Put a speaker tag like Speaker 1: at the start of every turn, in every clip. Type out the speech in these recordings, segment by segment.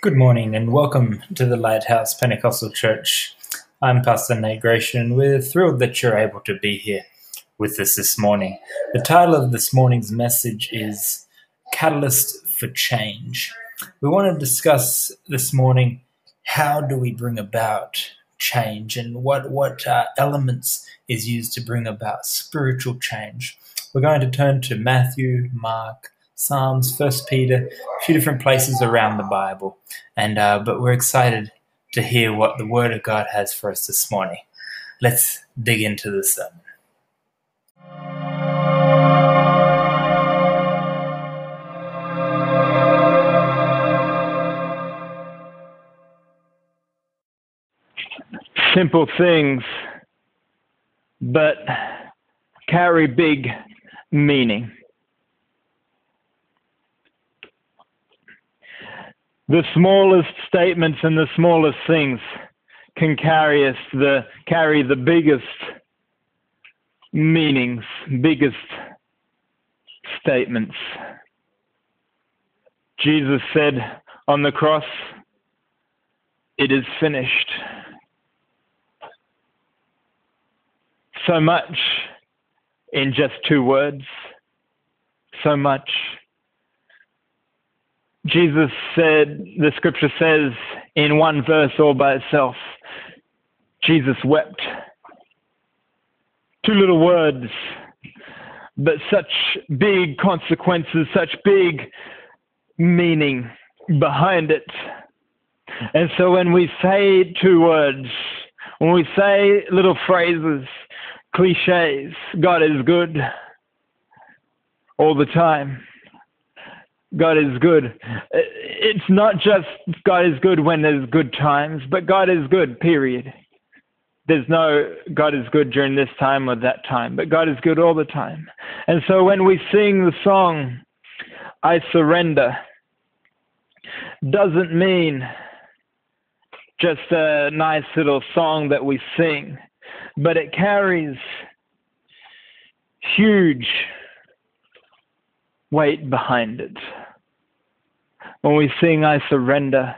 Speaker 1: Good morning and welcome to the Lighthouse Pentecostal Church. I'm Pastor Nate Gratian. We're thrilled that you're able to be here with us this morning. The title of this morning's message is Catalyst for Change. We want to discuss this morning how do we bring about change and what, what uh, elements is used to bring about spiritual change. We're going to turn to Matthew, Mark, Psalms, First Peter, a few different places around the Bible, and uh, but we're excited to hear what the Word of God has for us this morning. Let's dig into the sermon.
Speaker 2: Simple things, but carry big meaning. The smallest statements and the smallest things can carry us the carry the biggest meanings, biggest statements. Jesus said on the cross, It is finished. So much in just two words, so much Jesus said, the scripture says in one verse all by itself, Jesus wept. Two little words, but such big consequences, such big meaning behind it. And so when we say two words, when we say little phrases, cliches, God is good all the time God is good. Uh, it's not just God is good when there's good times, but God is good, period. There's no God is good during this time or that time, but God is good all the time. And so when we sing the song, I surrender, doesn't mean just a nice little song that we sing, but it carries huge weight behind it. When we sing I surrender,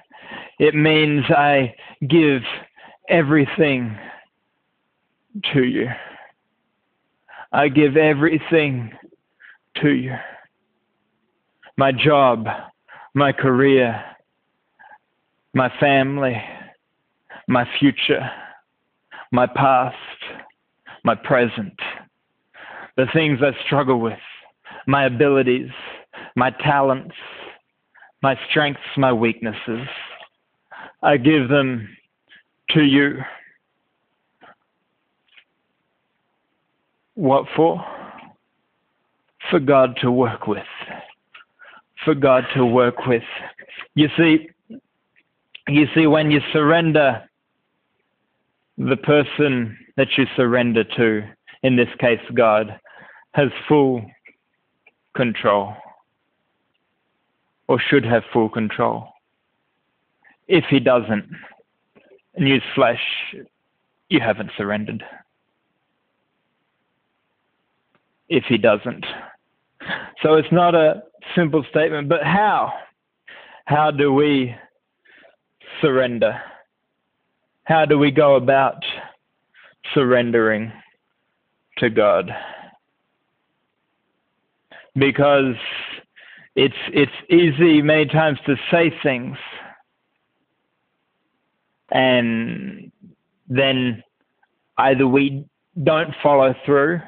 Speaker 2: it means I give everything to you. I give everything to you. My job, my career, my family, my future, my past, my present, the things I struggle with, my abilities, my talents, my strengths, my weaknesses. I give them to you. What for? For God to work with. For God to work with. You see, you see, when you surrender the person that you surrender to, in this case God, has full control or should have full control. If he doesn't, news flash, you haven't surrendered. If he doesn't. So it's not a simple statement, but how? How do we surrender? How do we go about surrendering to God? Because it's it's easy many times to say things and then either we don't follow through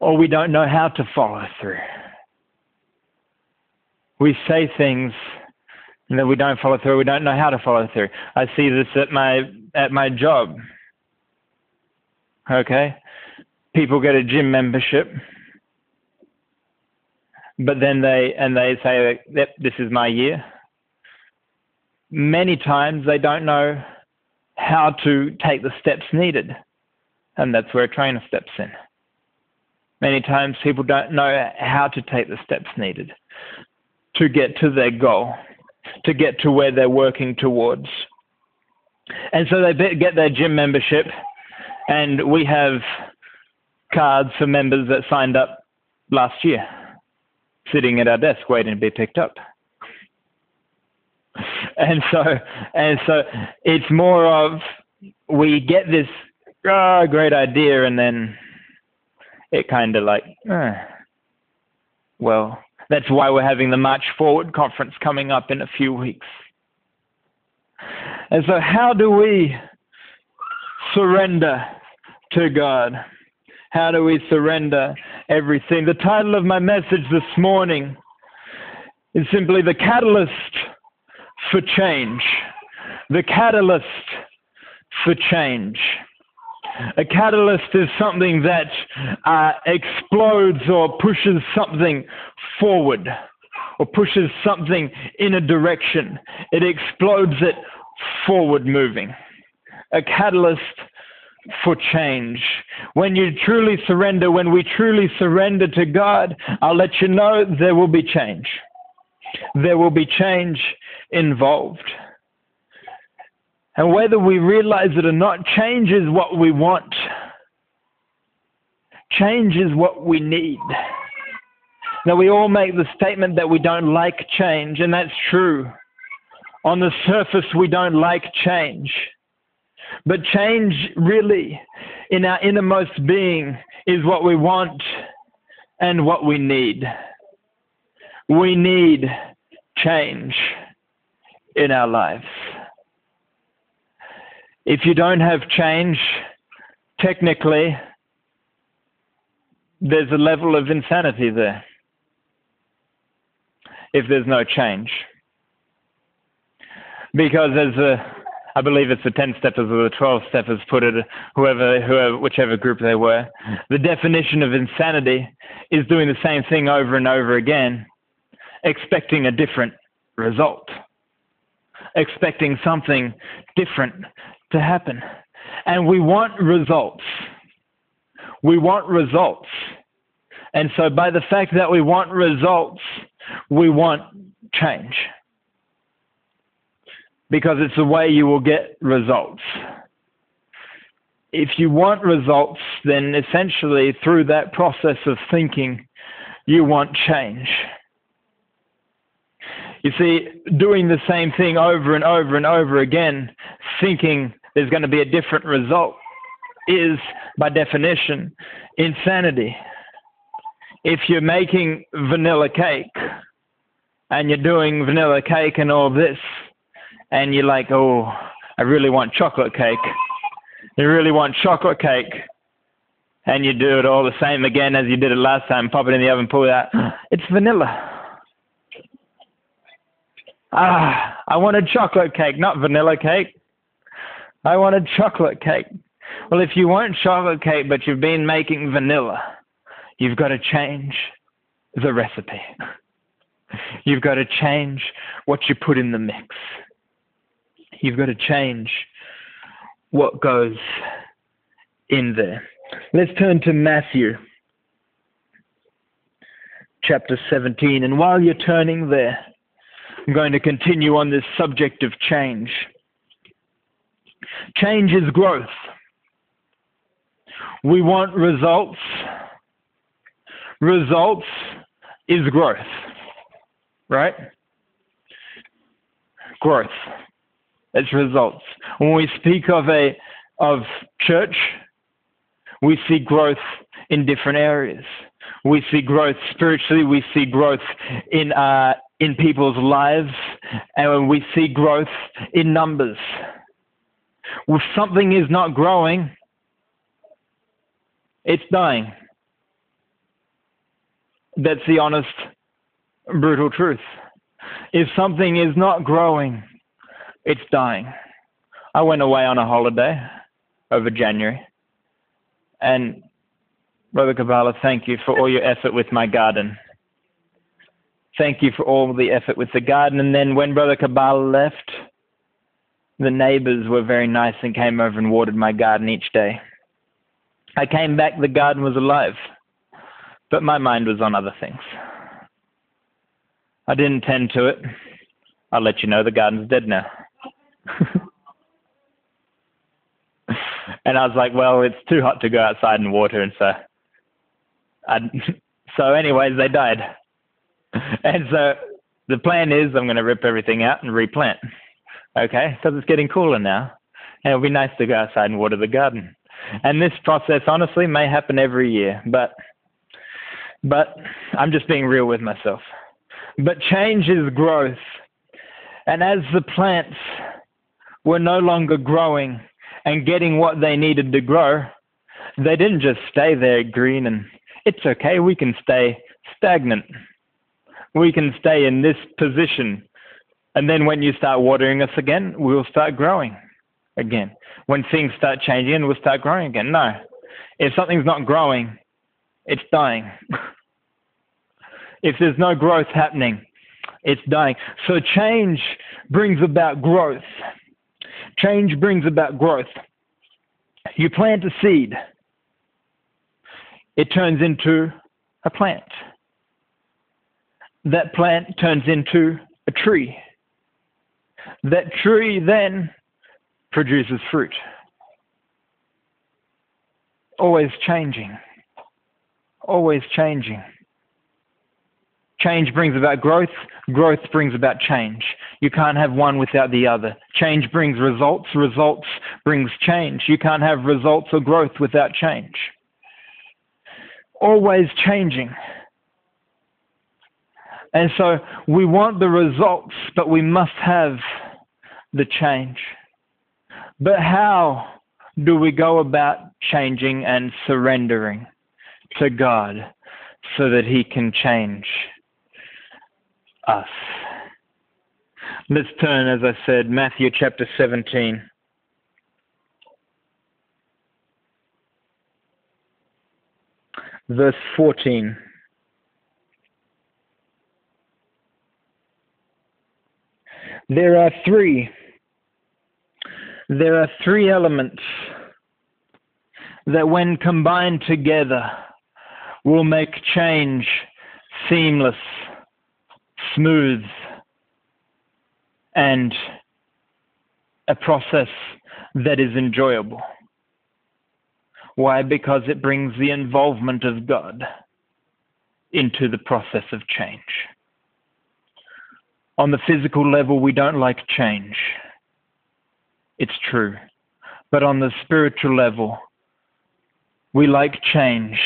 Speaker 2: or we don't know how to follow through. We say things and then we don't follow through, we don't know how to follow through. I see this at my at my job. Okay? People get a gym membership but then they and they say that this is my year. Many times they don't know how to take the steps needed, and that's where a trainer steps in. Many times people don't know how to take the steps needed to get to their goal, to get to where they're working towards. And so they get their gym membership, and we have cards for members that signed up last year sitting at our desk waiting to be picked up. and so and so it's more of we get this oh, great idea and then it kind of like eh. well that's why we're having the march forward conference coming up in a few weeks and so how do we surrender to god how do we surrender everything the title of my message this morning is simply the catalyst for change. The catalyst for change. A catalyst is something that uh, explodes or pushes something forward or pushes something in a direction. It explodes it forward moving. A catalyst for change. When you truly surrender, when we truly surrender to God, I'll let you know there will be change there will be change involved. And whether we realize it or not, change is what we want. Change is what we need. Now, we all make the statement that we don't like change, and that's true. On the surface, we don't like change. But change, really, in our innermost being, is what we want and what we need. We need change in our lives. If you don't have change, technically, there's a level of insanity there. If there's no change. Because as a, I believe it's the 10 steppers or the 12 steppers put it, whoever, whoever, whichever group they were, the definition of insanity is doing the same thing over and over again expecting a different result, expecting something different to happen. And we want results. We want results. And so, by the fact that we want results, we want change. Because it's the way you will get results. If you want results, then essentially through that process of thinking, you want change. You see, doing the same thing over and over and over again, thinking there's going to be a different result, is by definition insanity. If you're making vanilla cake and you're doing vanilla cake and all this, and you're like, oh, I really want chocolate cake. You really want chocolate cake. And you do it all the same again as you did it last time, pop it in the oven, pull it out. It's vanilla Ah, I wanted chocolate cake, not vanilla cake. I wanted chocolate cake. Well, if you want chocolate cake, but you've been making vanilla, you've got to change the recipe. You've got to change what you put in the mix. You've got to change what goes in there. Let's turn to Matthew chapter 17. And while you're turning there, I'm going to continue on this subject of change. Change is growth. We want results. Results is growth, right? Growth. It's results. When we speak of a of church, we see growth in different areas. We see growth spiritually. We see growth in uh, in people's lives, and we see growth in numbers. If something is not growing, it's dying. That's the honest, brutal truth. If something is not growing, it's dying. I went away on a holiday over January, and Brother Kabbalah, thank you for all your effort with my garden thank you for all the effort with the garden. And then when Brother Kabbalah left, the neighbors were very nice and came over and watered my garden each day. I came back, the garden was alive, but my mind was on other things. I didn't tend to it. I'll let you know the garden's dead now. and I was like, well, it's too hot to go outside and water, and so, I, so anyways, they died. and so the plan is I'm going to rip everything out and replant. Okay, because it's getting cooler now. And it'll be nice to go outside and water the garden. And this process, honestly, may happen every year, but but I'm just being real with myself. But change is growth. And as the plants were no longer growing and getting what they needed to grow, they didn't just stay there green and it's okay, we can stay stagnant. We can stay in this position. And then when you start watering us again, we'll start growing again. When things start changing, we'll start growing again. No. If something's not growing, it's dying. if there's no growth happening, it's dying. So change brings about growth. Change brings about growth. You plant a seed, it turns into a plant. That plant turns into a tree. That tree then produces fruit. Always changing. Always changing. Change brings about growth, growth brings about change. You can't have one without the other. Change brings results, results brings change. You can't have results or growth without change. Always changing. And so we want the results, but we must have the change. But how do we go about changing and surrendering to God so that He can change? Us. Let's turn, as I said, Matthew chapter 17. Verse 14. There are three. There are three elements that, when combined together, will make change seamless smooth and a process that is enjoyable. Why? Because it brings the involvement of God into the process of change. On the physical level, we don't like change. It's true. But on the spiritual level, we like change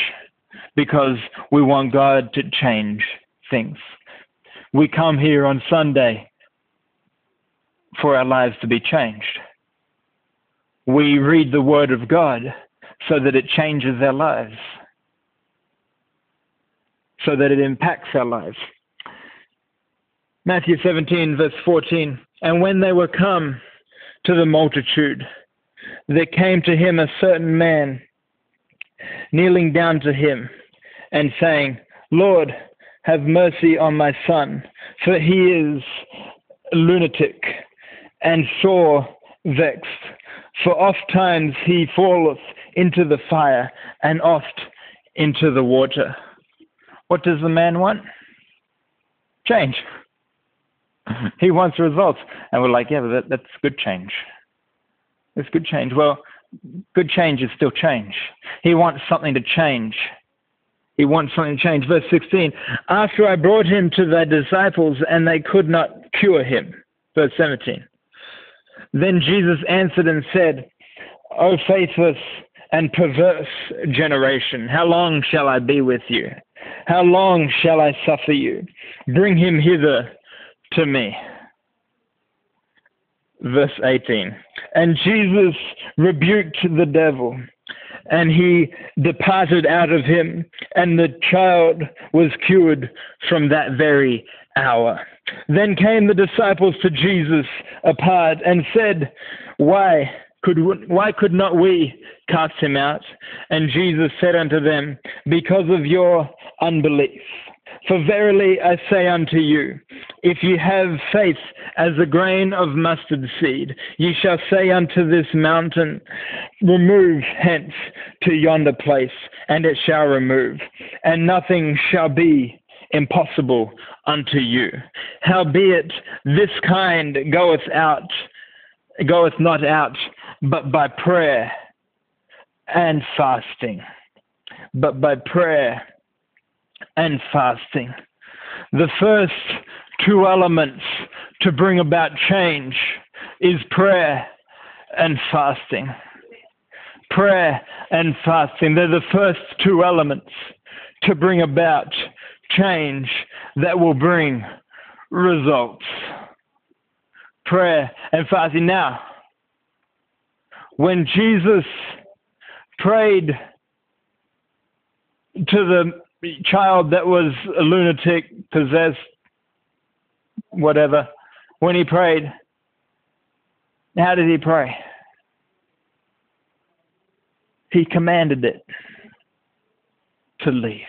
Speaker 2: because we want God to change things we come here on Sunday for our lives to be changed. We read the Word of God so that it changes our lives, so that it impacts our lives. Matthew 17, verse 14. And when they were come to the multitude, there came to him a certain man, kneeling down to him, and saying, Lord, have mercy on my son, for he is lunatic and sore vexed. For oft times he falleth into the fire and oft into the water. What does the man want? Change. he wants results. And we're like, yeah, but that, that's good change. It's good change. Well, good change is still change. He wants something to change. He wants something to change. Verse 16, after I brought him to thy disciples and they could not cure him. Verse 17. Then Jesus answered and said, O faithless and perverse generation, how long shall I be with you? How long shall I suffer you? Bring him hither to me. Verse 18. And Jesus rebuked the devil and he departed out of him, and the child was cured from that very hour. Then came the disciples to Jesus apart and said, Why could, why could not we cast him out? And Jesus said unto them, Because of your unbelief. For verily I say unto you, if ye have faith as a grain of mustard seed, ye shall say unto this mountain, Remove hence to yonder place, and it shall remove, and nothing shall be impossible unto you. Howbeit this kind goeth out, goeth not out, but by prayer and fasting. But by prayer and fasting. The first two elements to bring about change is prayer and fasting. Prayer and fasting, they're the first two elements to bring about change that will bring results. Prayer and fasting. Now, when Jesus prayed to the child that was a lunatic, possessed, whatever, when he prayed, how did he pray? He commanded it to leave.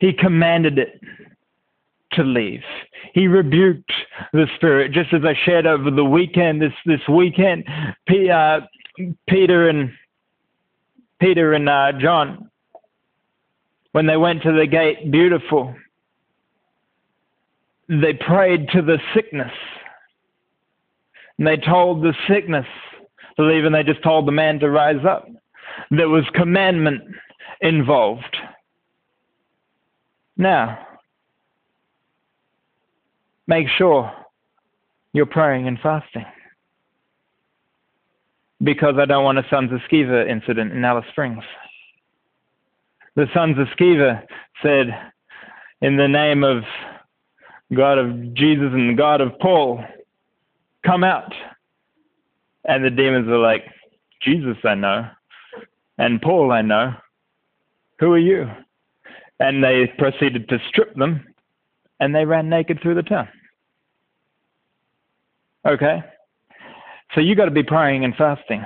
Speaker 2: He commanded it to leave. He rebuked the spirit, just as I shared over the weekend. This this weekend, P, uh, Peter and Peter and uh, John, when they went to the gate, beautiful. They prayed to the sickness, and they told the sickness to leave, and they just told the man to rise up. There was commandment involved. Now, make sure you're praying and fasting. Because I don't want a Sons of Sceva incident in Alice Springs. The Sons of Sceva said, In the name of God of Jesus and God of Paul, come out. And the demons were like, Jesus I know, and Paul I know. Who are you? And they proceeded to strip them, and they ran naked through the town. Okay? So you got to be praying and fasting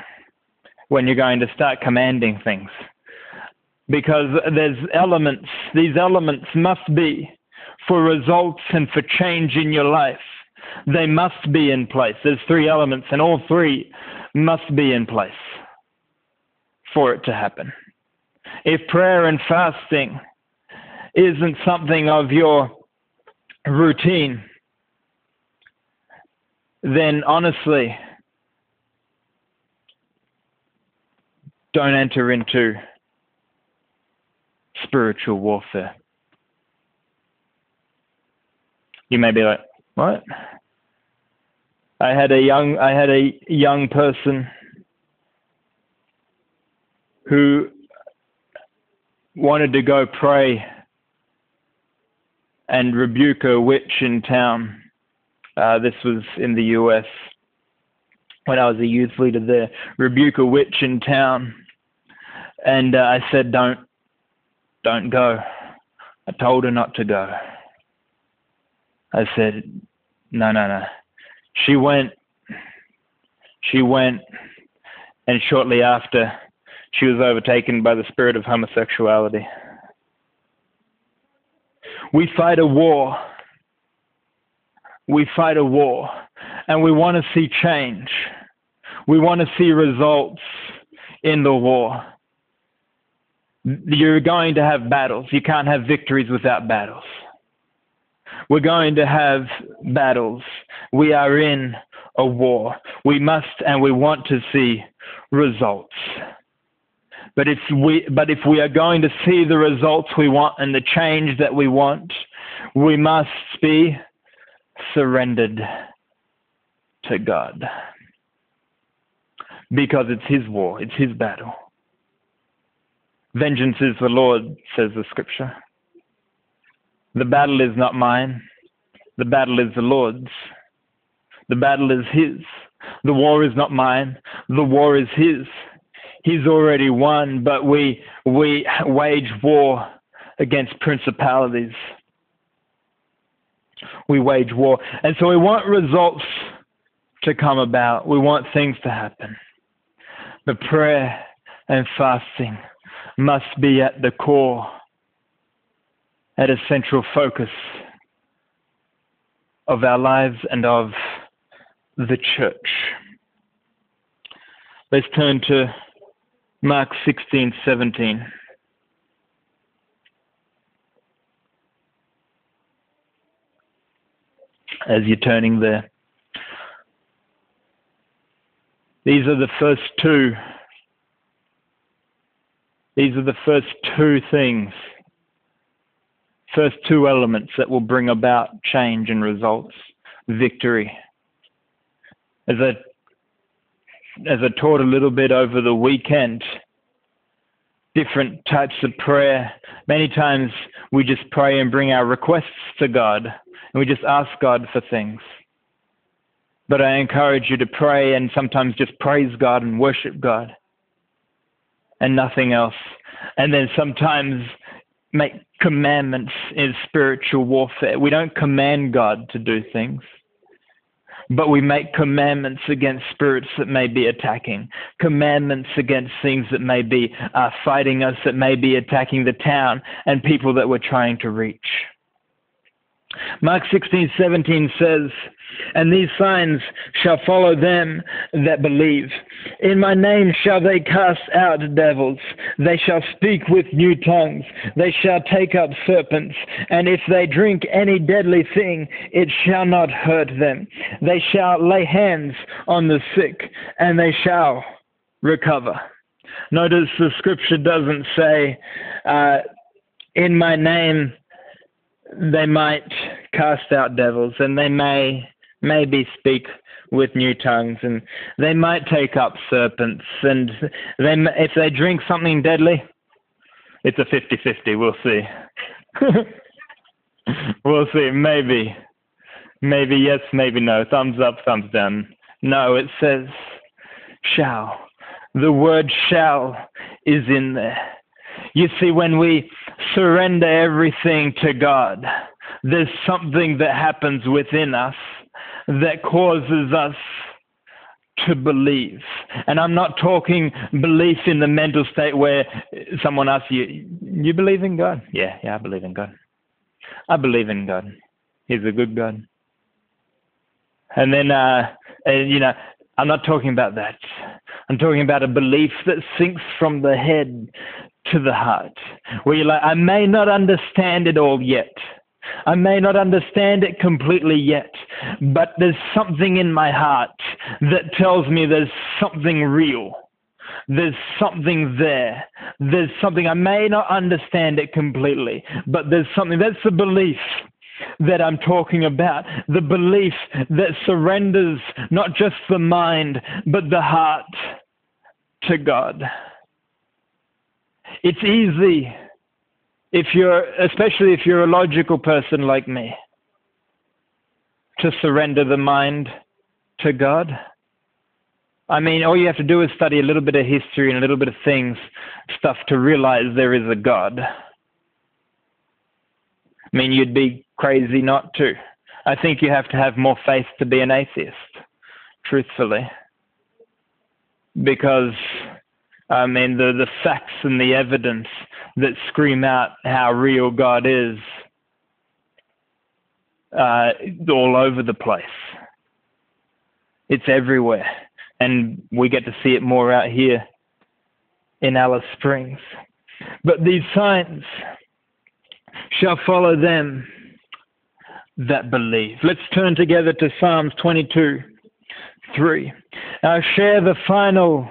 Speaker 2: when you're going to start commanding things. Because there's elements, these elements must be for results and for change in your life. They must be in place. There's three elements, and all three must be in place for it to happen. If prayer and fasting isn't something of your routine, then honestly, don't enter into spiritual warfare. You may be like, what? I had a young I had a young person who wanted to go pray and rebuke a witch in town. Uh, this was in the US when I was a youth leader there. Rebuke a witch in town, and uh, I said, "Don't, don't go." I told her not to go. I said, "No, no, no." She went. She went, and shortly after, she was overtaken by the spirit of homosexuality. We fight a war. We fight a war, and we want to see change. We want to see results in the war. You're going to have battles. You can't have victories without battles. We're going to have battles. We are in a war. We must and we want to see results. But if we, but if we are going to see the results we want and the change that we want, we must be surrendered to God. Because it's His war, it's His battle. Vengeance is the Lord, says the scripture. The battle is not mine, the battle is the Lord's. The battle is His. The war is not mine, the war is His. He's already won, but we, we wage war against principalities. We wage war. And so we want results to come about. We want things to happen. But prayer and fasting must be at the core, at a central focus of our lives and of the church. Let's turn to Mark 16, 17. As you're turning there. These are the first two. These are the first two things, first two elements that will bring about change and results, victory. as I as I taught a little bit over the weekend, different types of prayer. Many times we just pray and bring our requests to God, and we just ask God for things. But I encourage you to pray and sometimes just praise God and worship God and nothing else. And then sometimes make commandments in spiritual warfare. We don't command God to do things, but we make commandments against spirits that may be attacking, commandments against things that may be uh, fighting us, that may be attacking the town and people that we're trying to reach. Mark 16, 17 says, And these signs shall follow them that believe. In my name shall they cast out devils. They shall speak with new tongues. They shall take up serpents. And if they drink any deadly thing, it shall not hurt them. They shall lay hands on the sick, and they shall recover. Notice the scripture doesn't say, uh, In my name, they might cast out devils and they may maybe speak with new tongues and they might take up serpents and they if they drink something deadly it's a 50-50 we'll see. We'll see. Maybe maybe yes maybe no. Thumbs up thumbs down. No it says shall. The word shall is in there you see when we surrender everything to God, there's something that happens within us that causes us to believe. And I'm not talking belief in the mental state where someone asks you, You believe in God? Yeah, yeah, I believe in God. I believe in God. He's a good God. And then, uh, and, you know, I'm not talking about that. I'm talking about a belief that sinks from the head to the heart, where you're like, I may not understand it all yet. I may not understand it completely yet, but there's something in my heart that tells me there's something real. There's something there. There's something, I may not understand it completely, but there's something. That's the belief that I'm talking about. The belief that surrenders not just the mind, but the heart to God. It's easy if you're, especially if you're a logical person like me, to surrender the mind to God. I mean, all you have to do is study a little bit of history and a little bit of things, stuff to realize there is a God. I mean, you'd be crazy not to. I think you have to have more faith to be an atheist, truthfully. Because I mean, the, the facts and the evidence that scream out how real God is uh, all over the place. It's everywhere. And we get to see it more out here in Alice Springs. But these signs shall follow them that believe. Let's turn together to Psalms 22 3. I'll share the final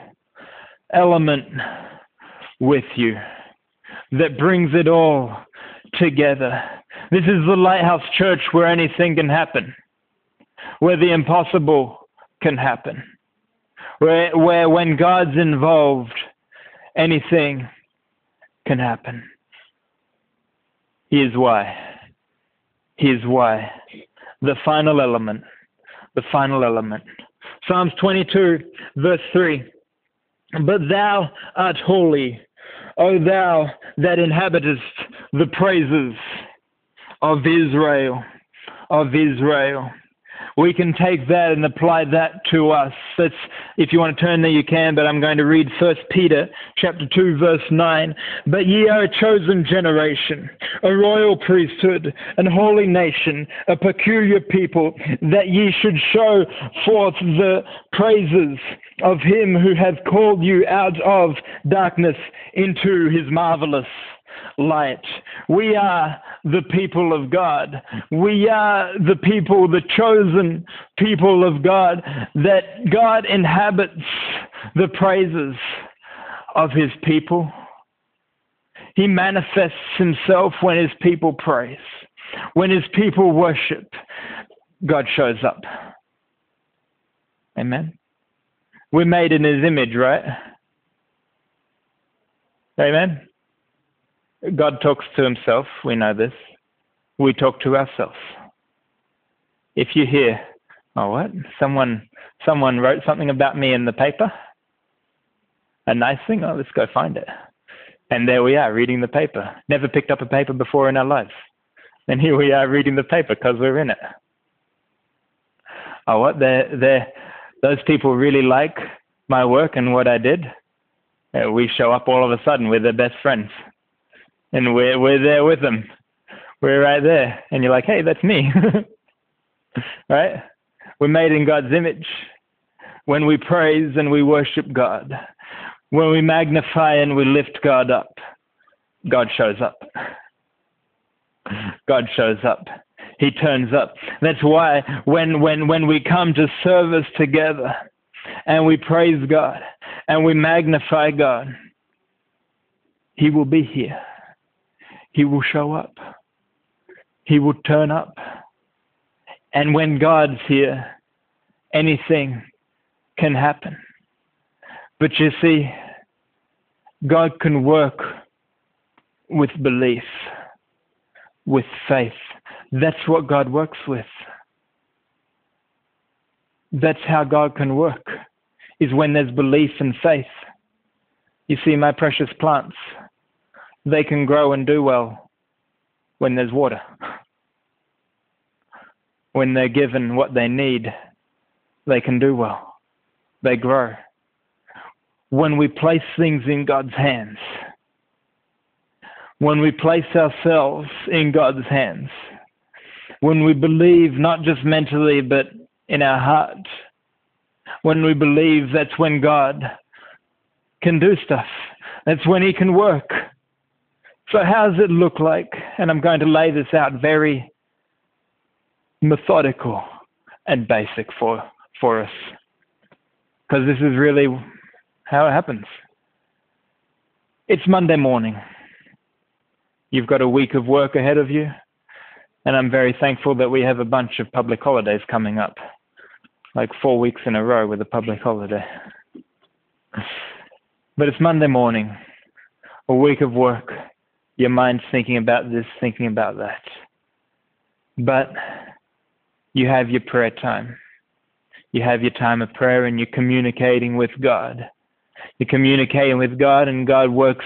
Speaker 2: element with you that brings it all together. This is the lighthouse church where anything can happen, where the impossible can happen, where, where when God's involved, anything can happen. Here's why. Here's why. The final element. The final element. Psalms 22, verse 3. But thou art holy, O thou that inhabitest the praises of Israel, of Israel we can take that and apply that to us. That's, if you want to turn there, you can, but I'm going to read First Peter chapter 2, verse 9. But ye are a chosen generation, a royal priesthood, an holy nation, a peculiar people, that ye should show forth the praises of him who hath called you out of darkness into his marvelous light. We are the people of God. We are the people, the chosen people of God, that God inhabits the praises of his people. He manifests himself when his people praise. When his people worship, God shows up. Amen. We're made in his image, right? Amen. God talks to himself. We know this. We talk to ourselves. If you hear, oh, what? Someone, someone wrote something about me in the paper. A nice thing. Oh, let's go find it. And there we are, reading the paper. Never picked up a paper before in our lives. And here we are reading the paper because we're in it. Oh, what? They're, they're, those people really like my work and what I did. Uh, we show up all of a sudden. We're their best friends. And we're, we're there with them. We're right there. And you're like, hey, that's me. right? We're made in God's image. When we praise and we worship God, when we magnify and we lift God up, God shows up. God shows up. He turns up. That's why when, when, when we come to service together and we praise God and we magnify God, He will be here. He will show up. He will turn up. And when God's here, anything can happen. But you see, God can work with belief, with faith. That's what God works with. That's how God can work, is when there's belief and faith. You see, my precious plants, they can grow and do well when there's water when they're given what they need, they can do well. They grow. When we place things in God's hands, when we place ourselves in God's hands, when we believe not just mentally but in our heart, when we believe that's when God can do stuff, that's when He can work. So, how does it look like? And I'm going to lay this out very methodical and basic for for us because this is really how it happens it's monday morning you've got a week of work ahead of you and i'm very thankful that we have a bunch of public holidays coming up like four weeks in a row with a public holiday but it's monday morning a week of work your mind's thinking about this thinking about that but you have your prayer time. You have your time of prayer and you're communicating with God. You're communicating with God and God works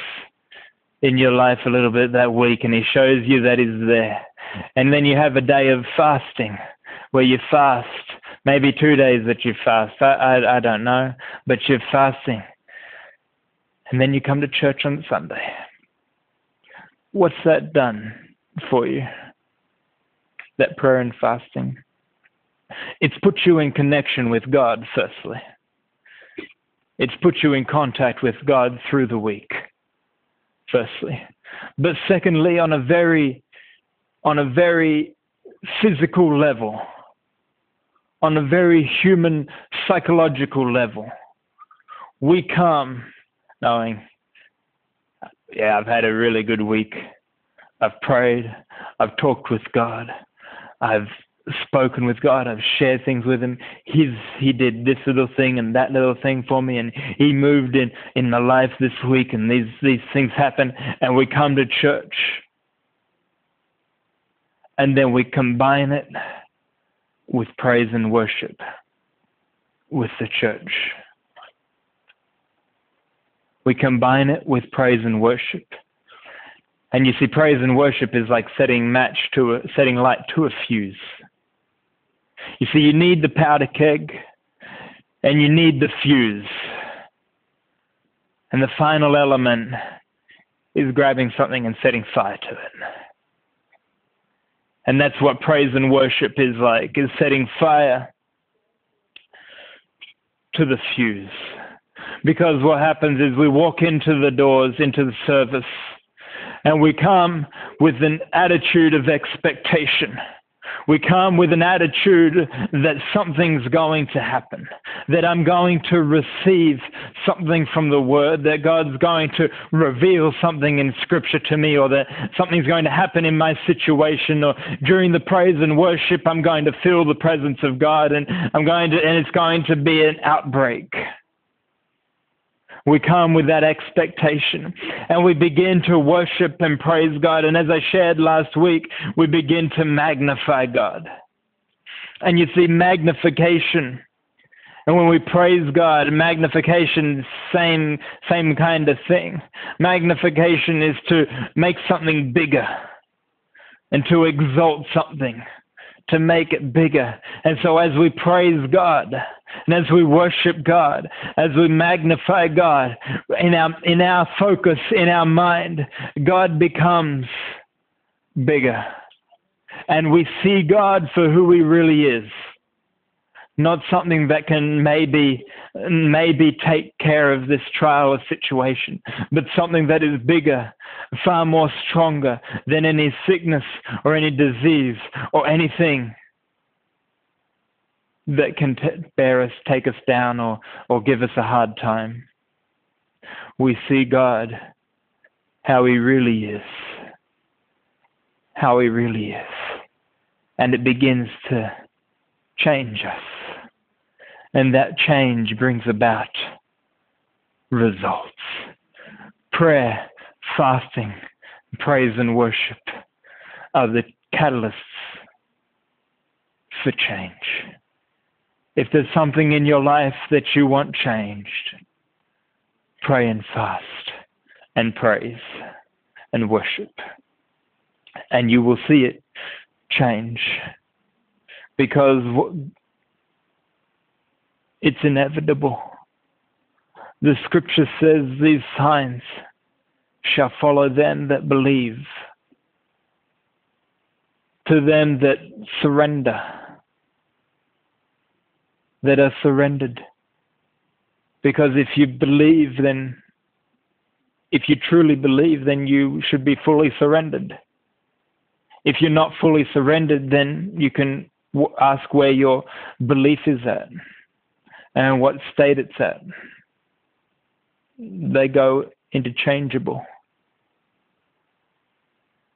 Speaker 2: in your life a little bit that week and He shows you that He's there. And then you have a day of fasting where you fast, maybe two days that you fast. I, I, I don't know, but you're fasting. And then you come to church on Sunday. What's that done for you? That prayer and fasting? It's put you in connection with God, firstly. It's put you in contact with God through the week, firstly. But secondly, on a very, on a very physical level, on a very human psychological level, we come knowing, yeah, I've had a really good week. I've prayed. I've talked with God. I've spoken with God. I've shared things with him. He's he did this little thing and that little thing for me, and he moved in in my life this week, and these these things happen, and we come to church, and then we combine it with praise and worship with the church. We combine it with praise and worship. And you see, praise and worship is like setting match to a, setting light to a fuse. You see, you need the powder keg and you need the fuse. And the final element is grabbing something and setting fire to it. And that's what praise and worship is like, is setting fire to the fuse. Because what happens is we walk into the doors, into the service, and we come with an attitude of expectation We come with an attitude that something's going to happen, that I'm going to receive something from the Word, that God's going to reveal something in Scripture to me, or that something's going to happen in my situation, or during the praise and worship, I'm going to feel the presence of God, and I'm going to, and it's going to be an outbreak. We come with that expectation and we begin to worship and praise God. And as I shared last week, we begin to magnify God. And you see, magnification. And when we praise God, magnification, same, same kind of thing. Magnification is to make something bigger and to exalt something, to make it bigger. And so as we praise God, and as we worship God, as we magnify God, in our, in our focus, in our mind, God becomes bigger. And we see God for who he really is. Not something that can maybe, maybe take care of this trial or situation, but something that is bigger, far more stronger than any sickness or any disease or anything that can t- bear us, take us down, or, or give us a hard time. We see God how He really is. How He really is. And it begins to change us. And that change brings about results. Prayer, fasting, praise, and worship are the catalysts for change. If there's something in your life that you want changed, pray and fast and praise and worship. And you will see it change because it's inevitable. The scripture says these signs shall follow them that believe, to them that surrender that are surrendered. Because if you believe, then, if you truly believe, then you should be fully surrendered. If you're not fully surrendered, then you can ask where your belief is at and what state it's at. They go interchangeable.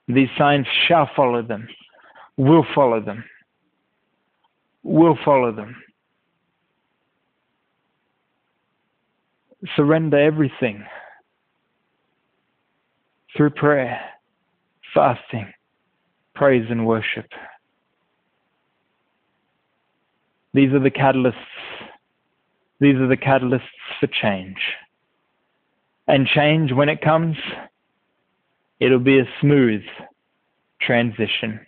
Speaker 2: These signs shall follow them, will follow them, will follow them. surrender everything through prayer, fasting, praise, and worship. These are the catalysts. These are the catalysts for change. And change, when it comes, it'll be a smooth transition.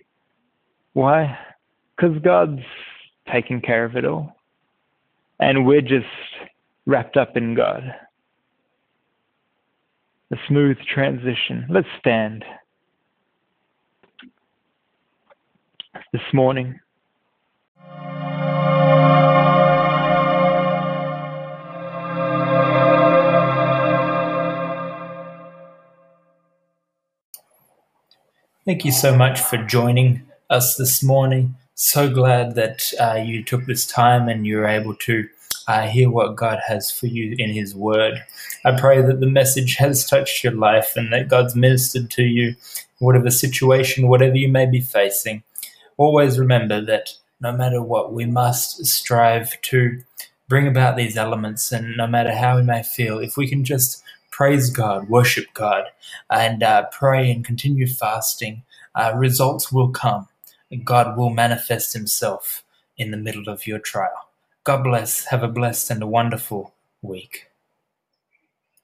Speaker 2: Why? Because God's taking care of it all. And we're just wrapped up in God. A smooth transition. Let's stand. This morning,
Speaker 1: Thank you so much for joining us this morning. So glad that uh, you took this time and you were able to uh, hear what God has for you in His Word. I pray that the message has touched your life and that God's ministered to you, whatever situation, whatever you may be facing. Always remember that no matter what, we must strive to bring about these elements, and no matter how we may feel, if we can just praise God, worship God, and uh, pray and continue fasting, uh, results will come. God will manifest Himself in the middle of your trial. God bless. Have a blessed and a wonderful week.